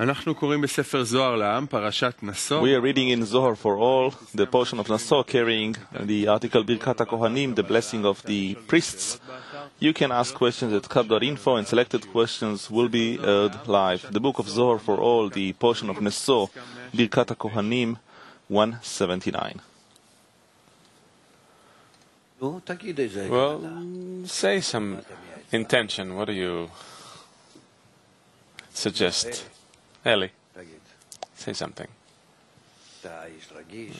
אנחנו קוראים בספר זוהר לעם, פרשת נסו. We are reading in Zohar for all, the portion of Naso carrying the article Birkat HaKohanim, the blessing of the priests. You can ask questions at kab.info and selected questions will be aired live. The book of Zohar for all, the portion of Naso, Birkat HaKohanim, 179. Well, say some intention. What do you suggest? Eli, say something.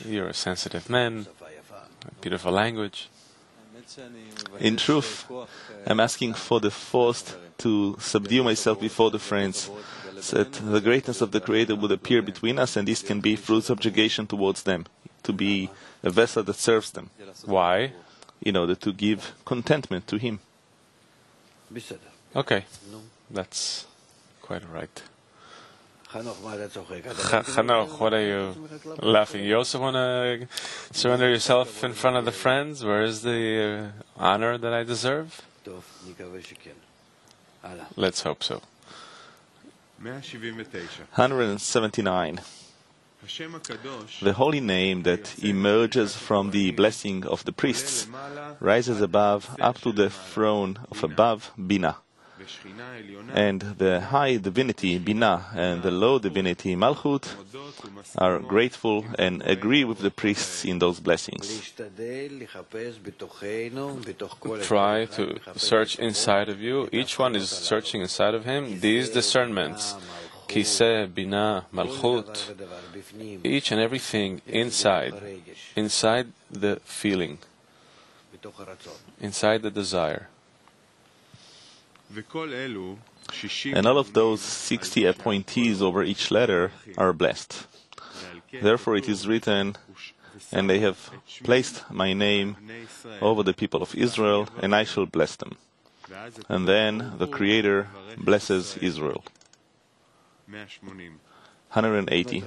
You're a sensitive man, a beautiful language. In truth, I'm asking for the force to subdue myself before the friends, so that the greatness of the Creator would appear between us, and this can be through subjugation towards them, to be a vessel that serves them. Why? In order to give contentment to Him. Okay, that's quite right. Hanoch, what are you laughing? You also want to surrender yourself in front of the friends? Where is the uh, honor that I deserve? Let's hope so. 179. The holy name that emerges from the blessing of the priests rises above, up to the throne of above, Bina and the high divinity bina, and the low divinity Malchut are grateful and agree with the priests in those blessings. Try to search inside of you. Each one is searching inside of him these discernments. Kiseh, bina, Malchut, each and everything inside, inside the feeling, inside the desire. And all of those 60 appointees over each letter are blessed. Therefore, it is written, and they have placed my name over the people of Israel, and I shall bless them. And then the Creator blesses Israel. 180.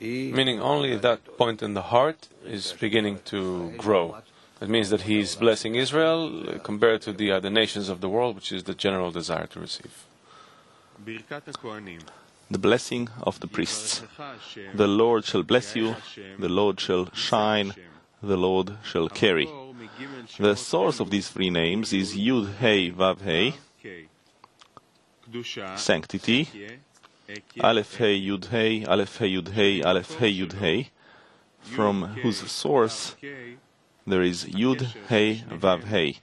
Meaning only that point in the heart is beginning to grow. It means that he's blessing Israel compared to the other nations of the world, which is the general desire to receive. The blessing of the priests. The Lord shall bless you, the Lord shall shine, the Lord shall carry. The source of these three names is Yud Hey Vav Hey, sanctity, Aleph Hey Yud Hey, Aleph Hey Yud Hey, Aleph Hey Yud Hey, from whose source there is Yud, Hey, Vav, Hey.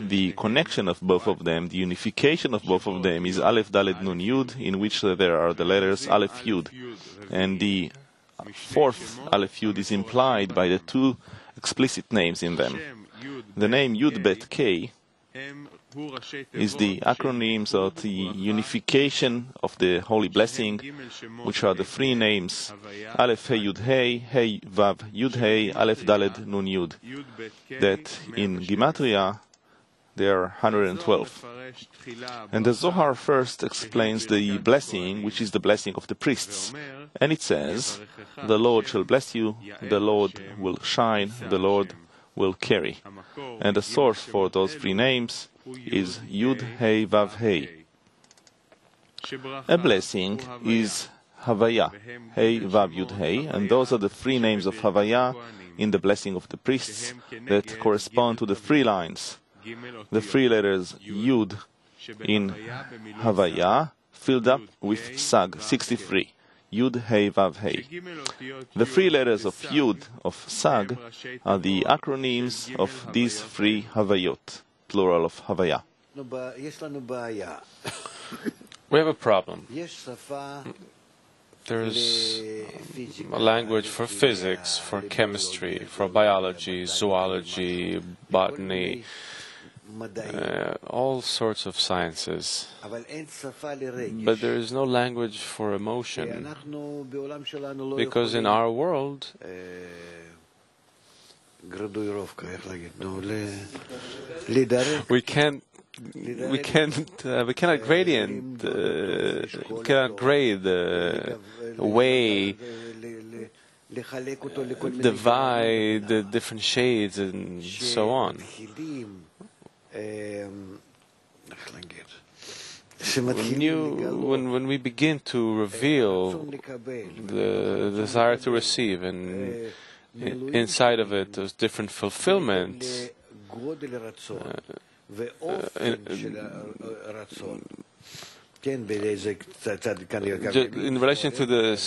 The connection of both of them, the unification of both of them is Aleph, Dalet, Nun, Yud, in which uh, there are the letters Aleph, Yud. And the fourth Aleph, Yud is implied by the two explicit names in them. The name Yud, Bet, K is the acronyms of the unification of the holy blessing, which are the three names Aleph He Yud He, He Vav Yud He, Aleph Daled Nun Yud, that in Gematria they are 112. And the Zohar first explains the blessing, which is the blessing of the priests. And it says, The Lord shall bless you, the Lord will shine, the Lord will carry. And the source for those three names is Yud Hey Vav Hey. A blessing is Havaya, Hey Vav Yud Hey, and those are the three names of Havaya in the blessing of the priests that correspond to the three lines. The three letters Yud in Havaya filled up with Sag 63. Yud Hey Vav Hey. The three letters of Yud of Sag are the acronyms of these three Havayot plural of Havaya. We have a problem. There's a language for physics, for chemistry, for biology, zoology, botany, uh, all sorts of sciences. But there is no language for emotion. Because in our world, we can't we can't uh, we cannot gradient uh, we cannot grade the uh, way divide the different shades and so on. When, you, when, when we begin to reveal the desire to receive and inside of it those different fulfillments in relation to the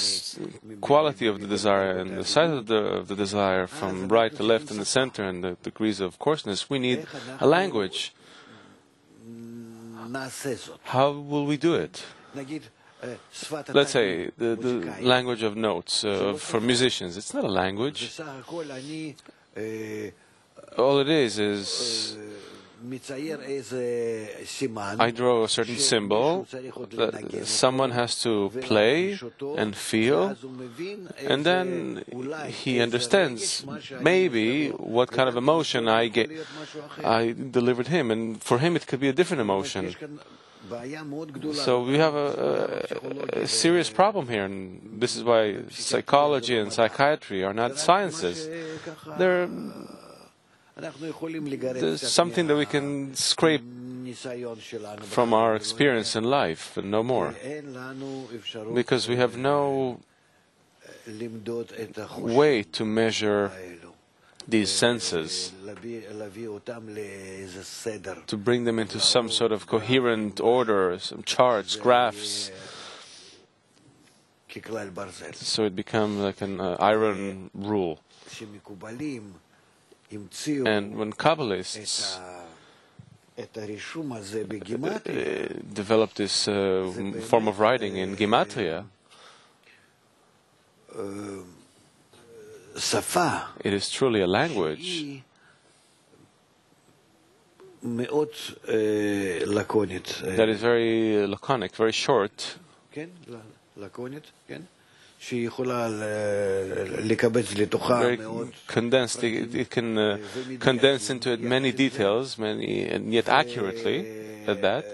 quality of the desire and the size of the, of the desire from right to left and the center and the degrees of coarseness, we need a language. How will we do it? Let's say the, the language of notes uh, for musicians. It's not a language. All it is is I draw a certain symbol that someone has to play and feel, and then he understands maybe what kind of emotion I get, I delivered him, and for him it could be a different emotion. So we have a, a, a serious problem here, and this is why psychology and psychiatry are not sciences. They're there's something that we can scrape from our experience in life and no more. Because we have no way to measure these senses, to bring them into some sort of coherent order, some charts, graphs, so it becomes like an uh, iron rule. And when Kabbalists developed this uh, form of writing in Gematria, it is truly a language. that is very laconic, very short, very condensed. It, it can uh, condense into it many details, many and yet accurately at that.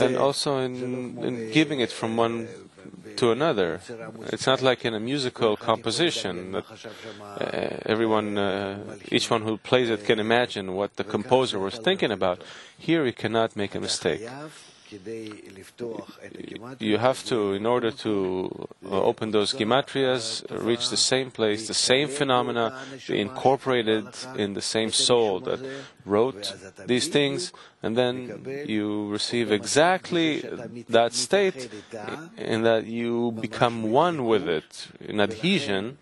And also in, in giving it from one to another. It's not like in a musical composition that uh, everyone, uh, each one who plays it, can imagine what the composer was thinking about. Here, you cannot make a mistake you have to, in order to uh, open those gematrias, uh, reach the same place, the same phenomena, be incorporated in the same soul that wrote these things, and then you receive exactly that state, in that you become one with it, in adhesion,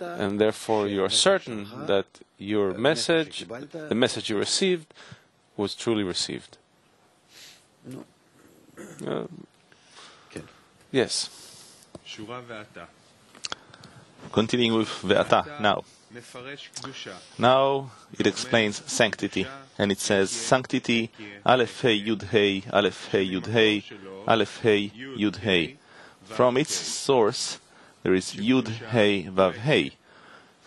and therefore you are certain that your message, the message you received, was truly received. Uh, כן. yes. שורה ואתה. Continuing with Ve'ata now. מפרש קדושה. Now it explains sanctity, and it says sanctity, Aleph Hey Yud Hey, Aleph Hey Yud Hey, Aleph Hey Yud Hey. From its source, there is Yud Hey Vav Hey.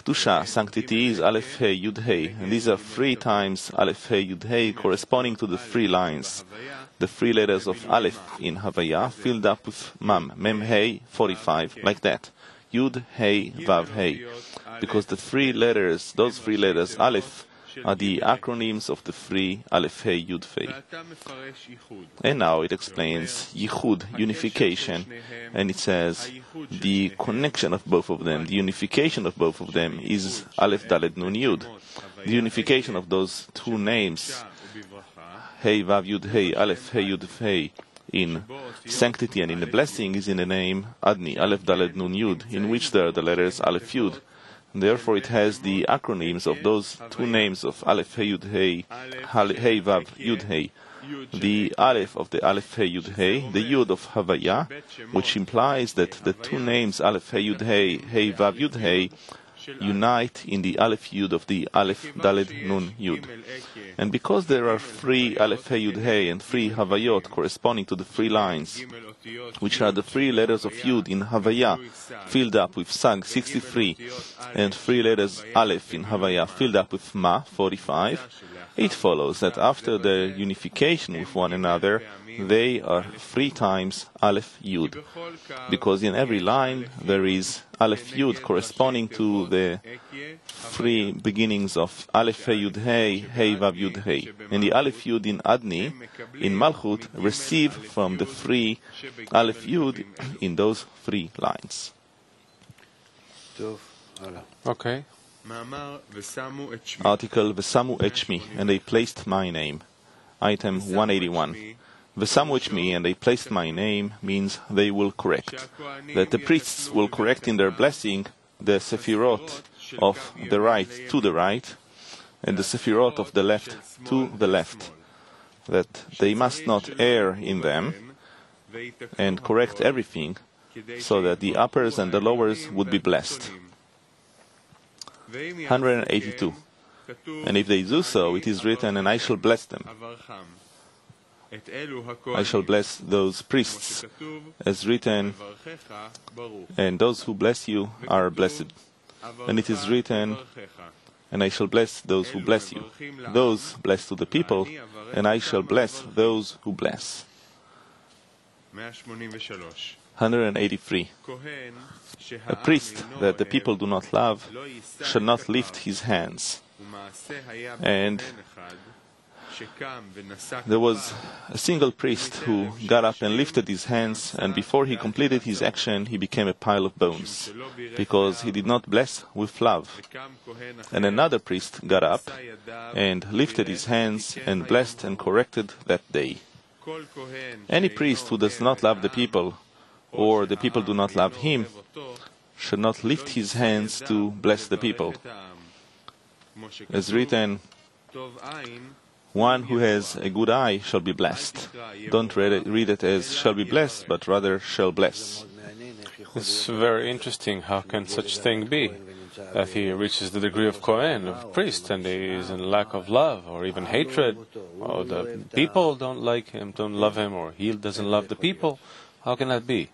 Kedusha, sanctity is Aleph Hey Yud Hey, and these are three times Aleph Hey Yud Hey corresponding to the three lines. The three letters of Aleph in Havaya filled up with Mam, Mem Hey, 45, like that. Yud Hey Vav Hey. Because the three letters, those three letters, Aleph, are the acronyms of the three Alefei Yudfei. And now it explains Yichud, unification, and it says the connection of both of them, the unification of both of them is Alef Daled Nun Yud. The unification of those two names, Hey Vav Yud Hey Aleph Hey Yud Hey, in sanctity and in the blessing is in the name Adni Aleph Daled Nun Yud, in which there are the letters Aleph Yud. Therefore, it has the acronyms of those two names of Aleph Hey Yud Hey, Hey Vav Yud Hey. The Aleph of the Aleph Hey Yud Hey, the Yud of Havaya, which implies that the two names Aleph Hey Yud Hey, Hey Vav Yud Hey, unite in the Aleph Yud of the Aleph Daled Nun Yud. And because there are three Aleph Hey Yud Hey and three Havayot corresponding to the three lines, which are the three letters of Yud in Havaya, filled up with Sag 63, and three letters Aleph in Havaya filled up with Ma 45, it follows that after their unification with one another, they are three times Aleph Yud. Because in every line there is Aleph Yud corresponding to the three beginnings of Aleph Yud Hey, Hey Vav Yud Hey. And the Aleph Yud in Adni, in Malchut, receive from the free Aleph Yud in those three lines. Okay. Article Vesamu Echmi, and they placed my name. Item 181. Vesamu Echmi, and they placed my name, means they will correct. That the priests will correct in their blessing the Sefirot of the right to the right, and the Sephirot of the left to the left. That they must not err in them, and correct everything, so that the uppers and the lowers would be blessed. 182. And if they do so, it is written, and I shall bless them. I shall bless those priests, as written, and those who bless you are blessed. And it is written, and I shall bless those who bless you. Those bless to the people, and I shall bless those who bless. 183. A priest that the people do not love shall not lift his hands. And there was a single priest who got up and lifted his hands, and before he completed his action, he became a pile of bones, because he did not bless with love. And another priest got up and lifted his hands and blessed and corrected that day. Any priest who does not love the people, or the people do not love him, should not lift his hands to bless the people. As written, one who has a good eye shall be blessed. Don't read it, read it as shall be blessed, but rather shall bless. It's very interesting. How can such thing be? That he reaches the degree of Kohen, of priest, and he is in lack of love or even hatred, or the people don't like him, don't love him, or he doesn't love the people. How can that be?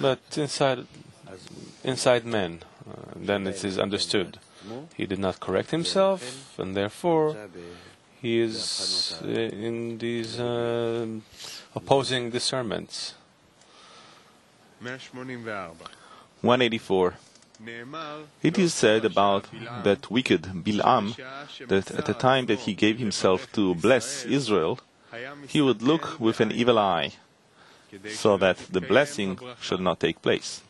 But inside, inside men, uh, then it is understood. He did not correct himself, and therefore he is uh, in these uh, opposing discernments. 184. It is said about that wicked Bilam that at the time that he gave himself to bless Israel, he would look with an evil eye, so that the blessing should not take place.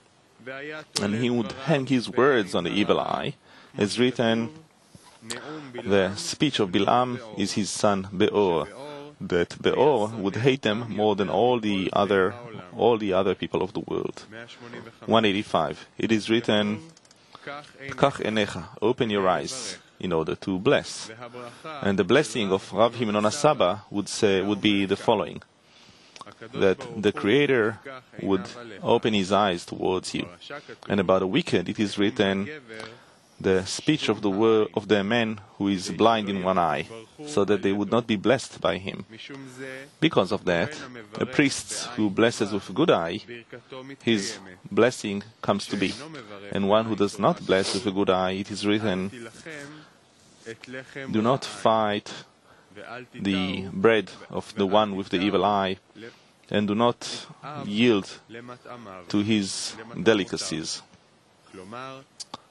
And he would hang his words on the evil eye, as written, the speech of Bilam is his son Beor, that Beor would hate them more than all the other all the other people of the world. 185. It is written, Pkach enecha, open your eyes in order to bless. And the blessing of Rav Himnon Saba would say would be the following: that the Creator would open His eyes towards you. And about the wicked, it is written, the speech of the word of the man who is blind in one eye, so that they would not be blessed by him. Because of that, a priest who blesses with a good eye, his blessing comes to be. And one who does not bless with a good eye, it is written, Do not fight the bread of the one with the evil eye, and do not yield to his delicacies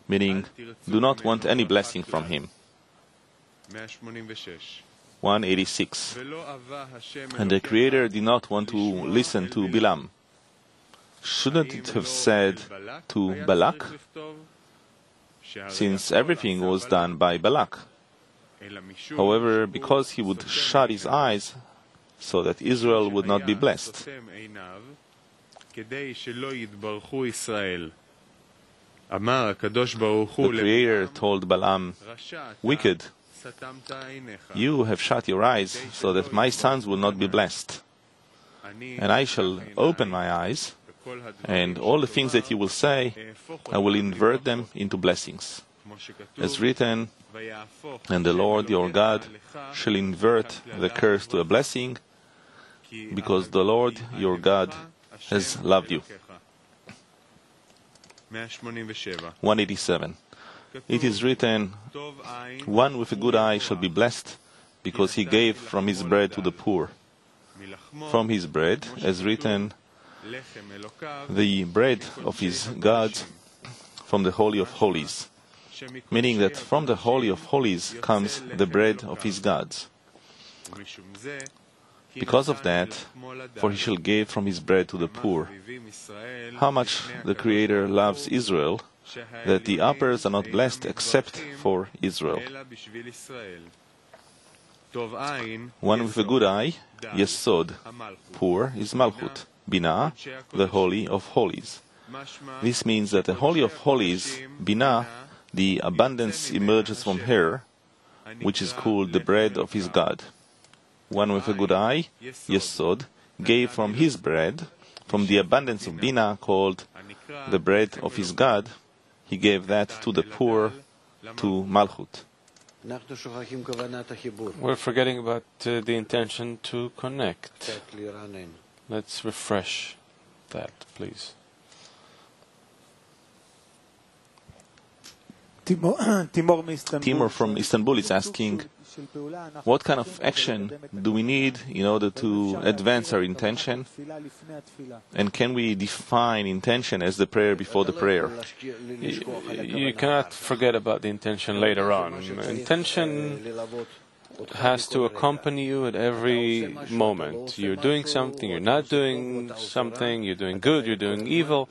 meaning do not want any blessing from him. 186. And the Creator did not want to listen to Bilam. Shouldn't it have said to Balak? Since everything was done by Balak. However, because he would shut his eyes so that Israel would not be blessed. The Creator told Balaam, Wicked, you have shut your eyes so that my sons will not be blessed. And I shall open my eyes, and all the things that you will say, I will invert them into blessings. As written, and the Lord your God shall invert the curse to a blessing, because the Lord your God has loved you. 187. It is written, One with a good eye shall be blessed, because he gave from his bread to the poor. From his bread, as written, the bread of his God from the Holy of Holies. meaning that from the Holy of Holies comes the bread of his gods. Because of that, for he shall give from his bread to the poor. How much the Creator loves Israel, that the uppers are not blessed except for Israel. One with a good eye, Yesod, poor, is Malchut, Binah, the Holy of Holies. This means that the Holy of Holies, Binah, the abundance emerges from her, which is called the bread of his God one with a good eye, Yesod, gave from his bread, from the abundance of Bina, called the bread of his God, he gave that to the poor, to Malchut. We're forgetting about uh, the intention to connect. Let's refresh that, please. Timur from Istanbul is asking, What kind of action do we need in order to advance our intention? And can we define intention as the prayer before the prayer? You cannot forget about the intention later on. Intention has to accompany you at every moment. You're doing something, you're not doing something, you're doing good, you're doing evil.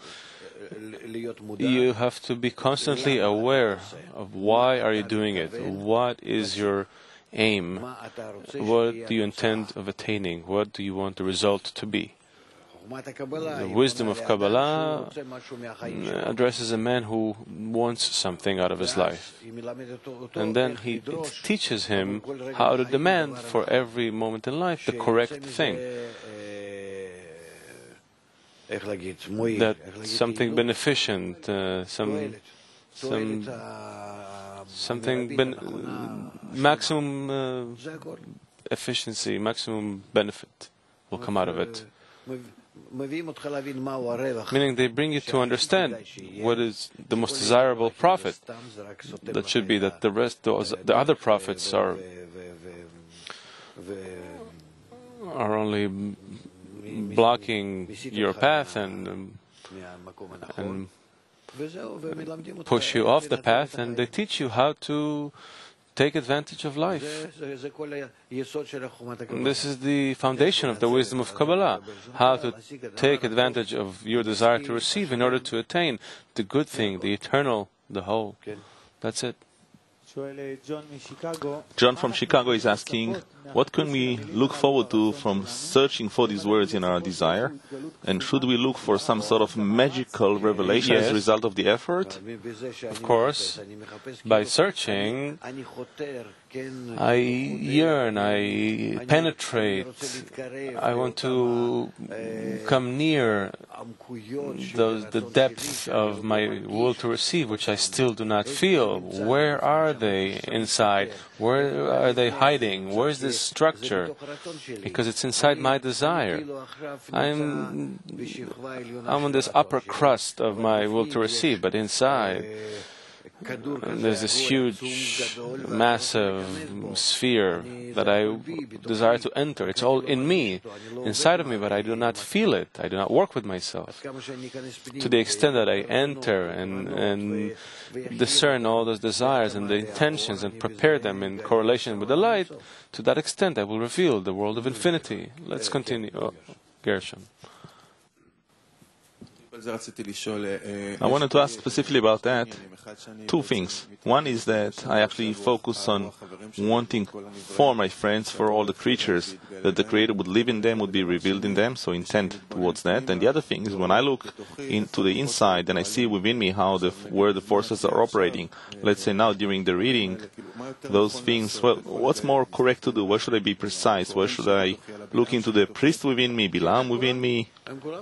You have to be constantly aware of why are you doing it? What is your aim? What do you intend of attaining? What do you want the result to be? The wisdom of Kabbalah mm, addresses a man who wants something out of his life. And then he it teaches him how to demand for every moment in life the correct thing. That something beneficent, uh, some, some something ben- maximum uh, efficiency, maximum benefit will come out of it. Meaning they bring you to understand what is the most desirable profit. That should be that the rest, those, the other profits are are only blocking your path and, um, and push you off the path, and they teach you how to take advantage of life. This is the foundation of the wisdom of Kabbalah how to take advantage of your desire to receive in order to attain the good thing, the eternal, the whole. That's it. John from Chicago is asking, what can we look forward to from searching for these words in our desire? And should we look for some sort of magical revelation as a result of the effort? Of course, by searching, I yearn, I penetrate, I want to come near those, the depth of my will to receive, which I still do not feel. Where are they inside? Where are they hiding? Where is this structure? Because it's inside my desire. I'm, I'm on this upper crust of my will to receive, but inside there's this huge, massive sphere that I desire to enter. It's all in me, inside of me, but I do not feel it. I do not work with myself. To the extent that I enter and, and discern all those desires and the intentions and prepare them in correlation with the light, to that extent I will reveal the world of infinity. Let's continue. Oh, Gershon. I wanted to ask specifically about that two things. One is that I actually focus on wanting for my friends, for all the creatures, that the Creator would live in them, would be revealed in them, so intent towards that. And the other thing is when I look into the inside and I see within me how the where the forces are operating. Let's say now during the reading, those things. Well, what's more correct to do? Where should I be precise? Where should I look into the priest within me, Bilam within me?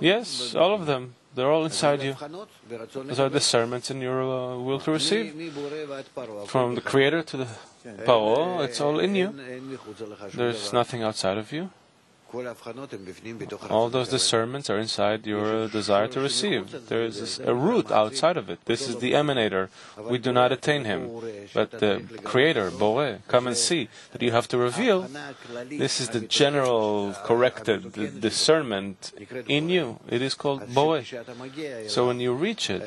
Yes, all of them. They're all inside you. Those are discernments in your uh, will to receive. From the Creator to the Paro, it's all in you. There's nothing outside of you. All those discernments are inside your desire to receive. There is a root outside of it. This is the emanator. We do not attain him. But the Creator, Bore, come and see that you have to reveal. This is the general corrected discernment in you. It is called Bore. So when you reach it,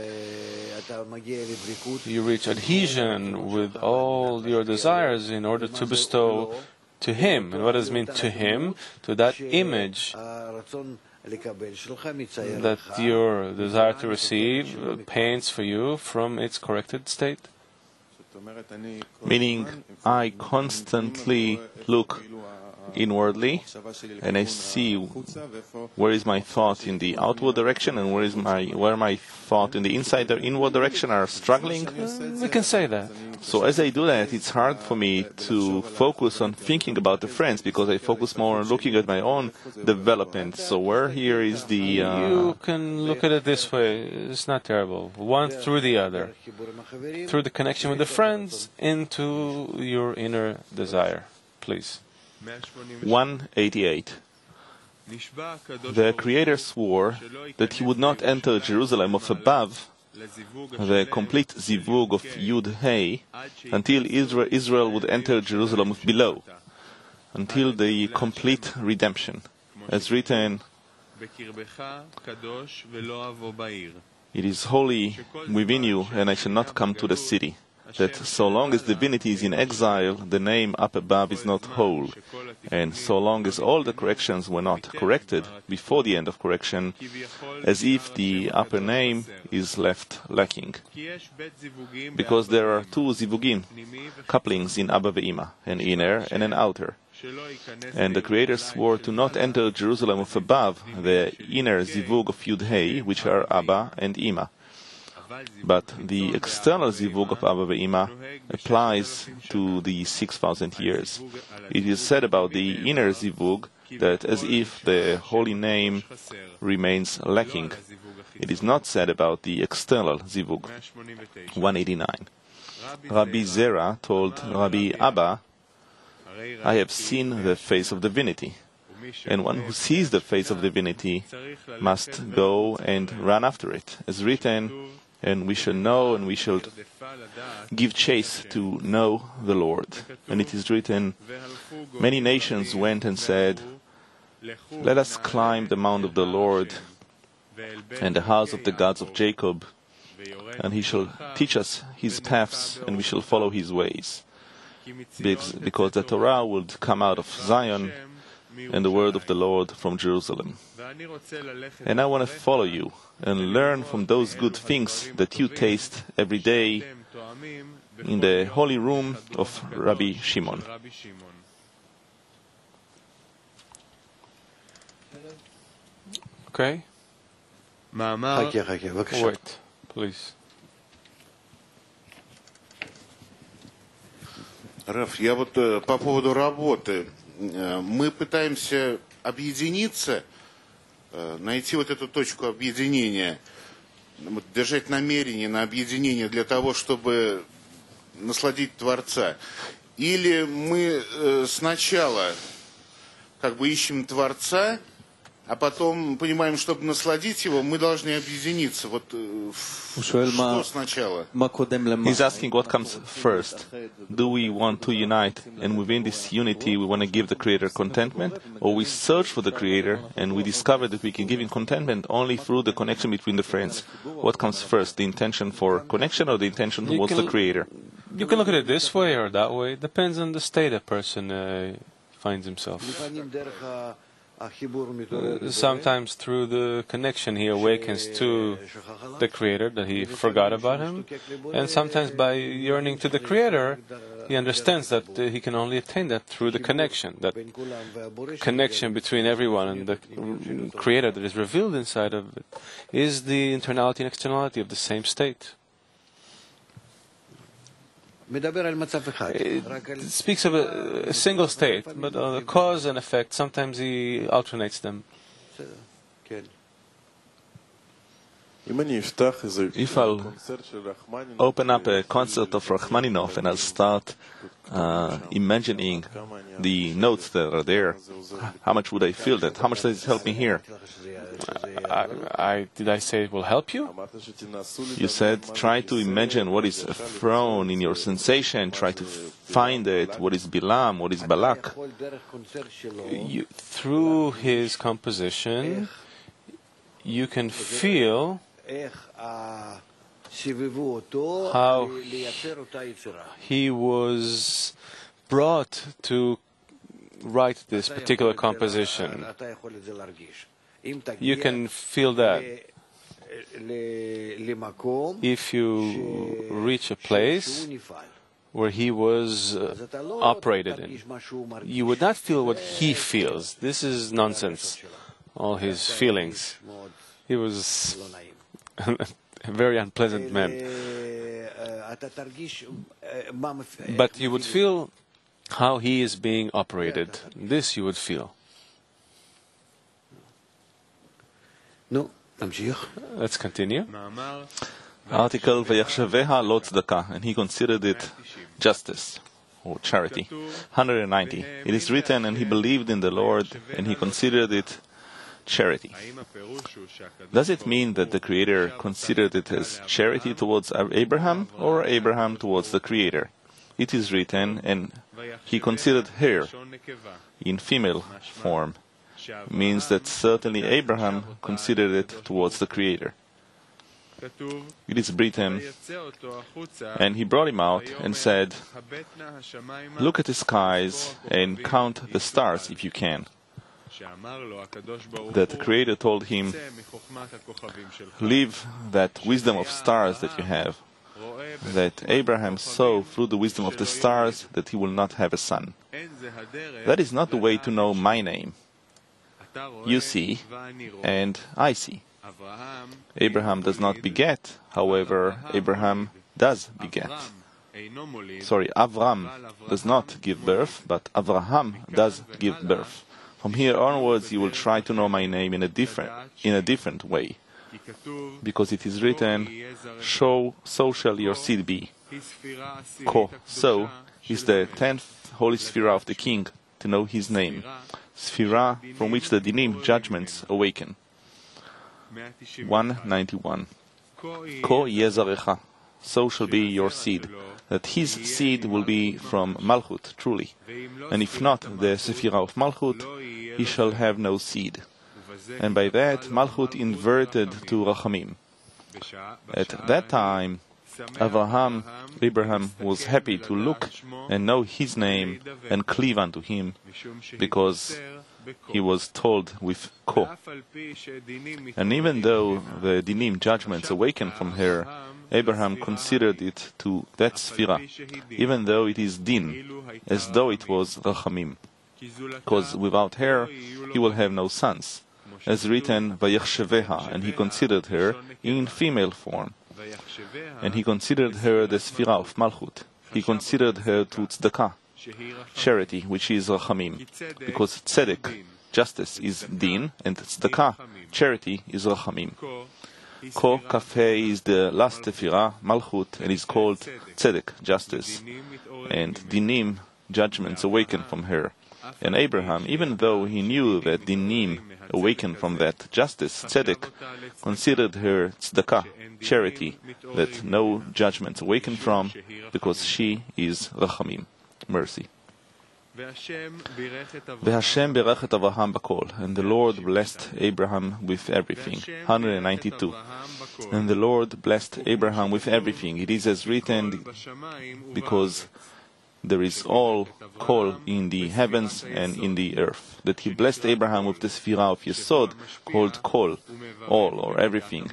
you reach adhesion with all your desires in order to bestow to Him. And what does it mean to Him? To that image that your desire to receive paints for you from its corrected state. Meaning, I constantly look inwardly and I see where is my thought in the outward direction and where is my where my thought in the inside or inward direction are struggling. We can say that. So as I do that, it's hard for me to focus on thinking about the friends because I focus more on looking at my own development. So where here is the uh, You can look at it this way. It's not terrible. One through the other. Through the connection with the friends into your inner desire. Please. 188. The Creator swore that he would not enter Jerusalem of above, the complete zivug of Yud Hey, until Israel, Israel would enter Jerusalem of below, until the complete redemption, as written, It is holy within you, and I shall not come to the city. That so long as divinity is in exile, the name up above is not whole. And so long as all the corrections were not corrected before the end of correction, as if the upper name is left lacking. Because there are two zivugim, couplings in Abba ve'ima, an inner and an outer. And the Creator swore to not enter Jerusalem of above, the inner zivug of Yud Hey, which are Abba and Ima. But the external zivug of Abba ve'ima applies to the 6,000 years. It is said about the inner zivug that as if the holy name remains lacking. It is not said about the external zivug. 189. Rabbi Zera told Rabbi Abba, I have seen the face of divinity. And one who sees the face of divinity must go and run after it. As written, and we shall know and we shall give chase to know the Lord. And it is written, Many nations went and said, Let us climb the mount of the Lord and the house of the gods of Jacob, and he shall teach us his paths, and we shall follow his ways. Because the Torah would come out of Zion, and the word of the Lord from Jerusalem. And I want to follow you and learn from those good things that you taste every day in the holy room of Rabbi Shimon. Okay? Wait, please. Раф, я вот э, по поводу работы. Э, Мы пытаемся объединиться, э, найти вот эту точку объединения, держать намерение на объединение для того, чтобы насладить Творца. Или мы э, сначала как бы ищем Творца, а потом понимаем, чтобы насладить его, мы должны объединиться. Вот э, что сначала? He's asking what comes first. Do we want to unite, and within this unity we want to give the Creator contentment, or we search for the Creator and we discover that we can give Him contentment only through the connection between the friends? What comes first, the intention for connection or the intention towards the Creator? You can look at it this way or that way. It depends on the state a person uh, finds himself. Uh, sometimes through the connection he awakens to the Creator that he forgot about him, and sometimes by yearning to the Creator, he understands that uh, he can only attain that through the connection, that connection between everyone and the mm, Creator that is revealed inside of it is the internality and externality of the same state. Uh, it speaks of a, a single state, but the cause and effect, sometimes he alternates them. If I'll open up a concert of Rachmaninoff and I'll start uh, imagining the notes that are there, how much would I feel that? How much does it help me here? I, I, did I say it will help you? You said try to imagine what is thrown in your sensation, try to find it, what is Bilam, what is Balak. You, through his composition, you can feel how he was brought to write this particular composition. You can feel that. If you reach a place where he was uh, operated in, you would not feel what he feels. This is nonsense. All his feelings. He was a very unpleasant man. But you would feel how he is being operated. This you would feel. Let's continue. Article Vayachsheveha lo daka, and he considered it justice or charity. 190. It is written, and he believed in the Lord, and he considered it charity. Does it mean that the Creator considered it as charity towards Abraham or Abraham towards the Creator? It is written, and he considered her in female form, means that certainly Abraham considered it towards the Creator. It is written, and he brought him out and said, Look at the skies and count the stars if you can that the Creator told him, Leave that wisdom of stars that you have. That Abraham saw through the wisdom of the stars that he will not have a son. That is not the way to know my name. You see, and I see. Abraham does not beget, however, Abraham does beget. Sorry, Avram does not give birth, but Avraham does give birth. From here onwards, you will try to know my name in a different, in a different way. Because it is written, show, so shall your seed be. Ko, so, is the tenth holy sphere of the king, to know his name. Sphira, from which the dinim, judgments, awaken. 191. Ko yezarecha, so shall be your seed, that his seed will be from Malchut, truly. And if not the Sephirah of Malchut, he shall have no seed. And by that, Malchut inverted to Rachamim. At that time, Avraham, Abraham was happy to look and know his name and cleave unto him, because he was told with Ko. And even though the dinim judgments awakened from her Abraham considered it to that Sfira, even though it is Din, as though it was Rachamim. Because without her, he will have no sons. As written, Vayachsheveha, and he considered her in female form. And he considered her the Sfira of Malchut. He considered her to Tzedakah, charity, which is Rachamim. Because Tzedek, justice, is Din, and Tzedakah, charity, is Rachamim. Ko Kafe is the last Sephirah, Malchut, and is called Tzedek, justice. And Dinim, judgments, awaken from her. And Abraham, even though he knew that Dinim awakened from that justice, Tzedek, considered her Tzedakah, charity, that no judgments awaken from, because she is Rachamim, mercy. Berechet Avraham bakol, and the Lord blessed Abraham with everything. 192. And the Lord blessed Abraham with everything. It is as written because there is all call in the heavens and in the earth. That he blessed Abraham with the sphera of Yesod called Kol, all or everything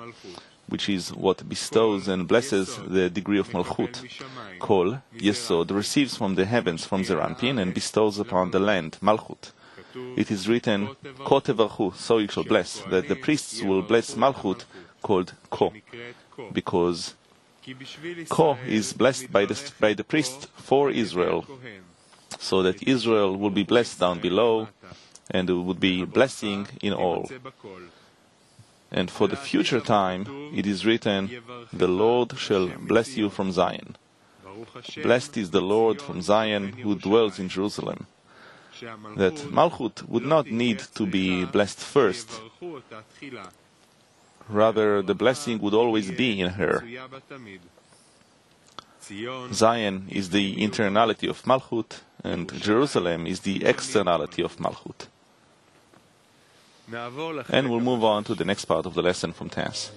which is what bestows and blesses the degree of Malchut. Kol, Yesod, receives from the heavens, from Zeir Anpin, and bestows upon the land, Malchut. It is written, Ko tevarchu, so you shall bless, that the priests will bless Malchut, called Ko, because Ko is blessed by the, by the priest for Israel, so that Israel will be blessed down below, and it would be blessing in all. And for the future time, it is written, The Lord shall bless you from Zion. Blessed is the Lord from Zion who dwells in Jerusalem. That Malchut would not need to be blessed first. Rather, the blessing would always be in her. Zion is the internality of Malchut, and Jerusalem is the externality of Malchut. And we'll move on to the next part of the lesson from TES.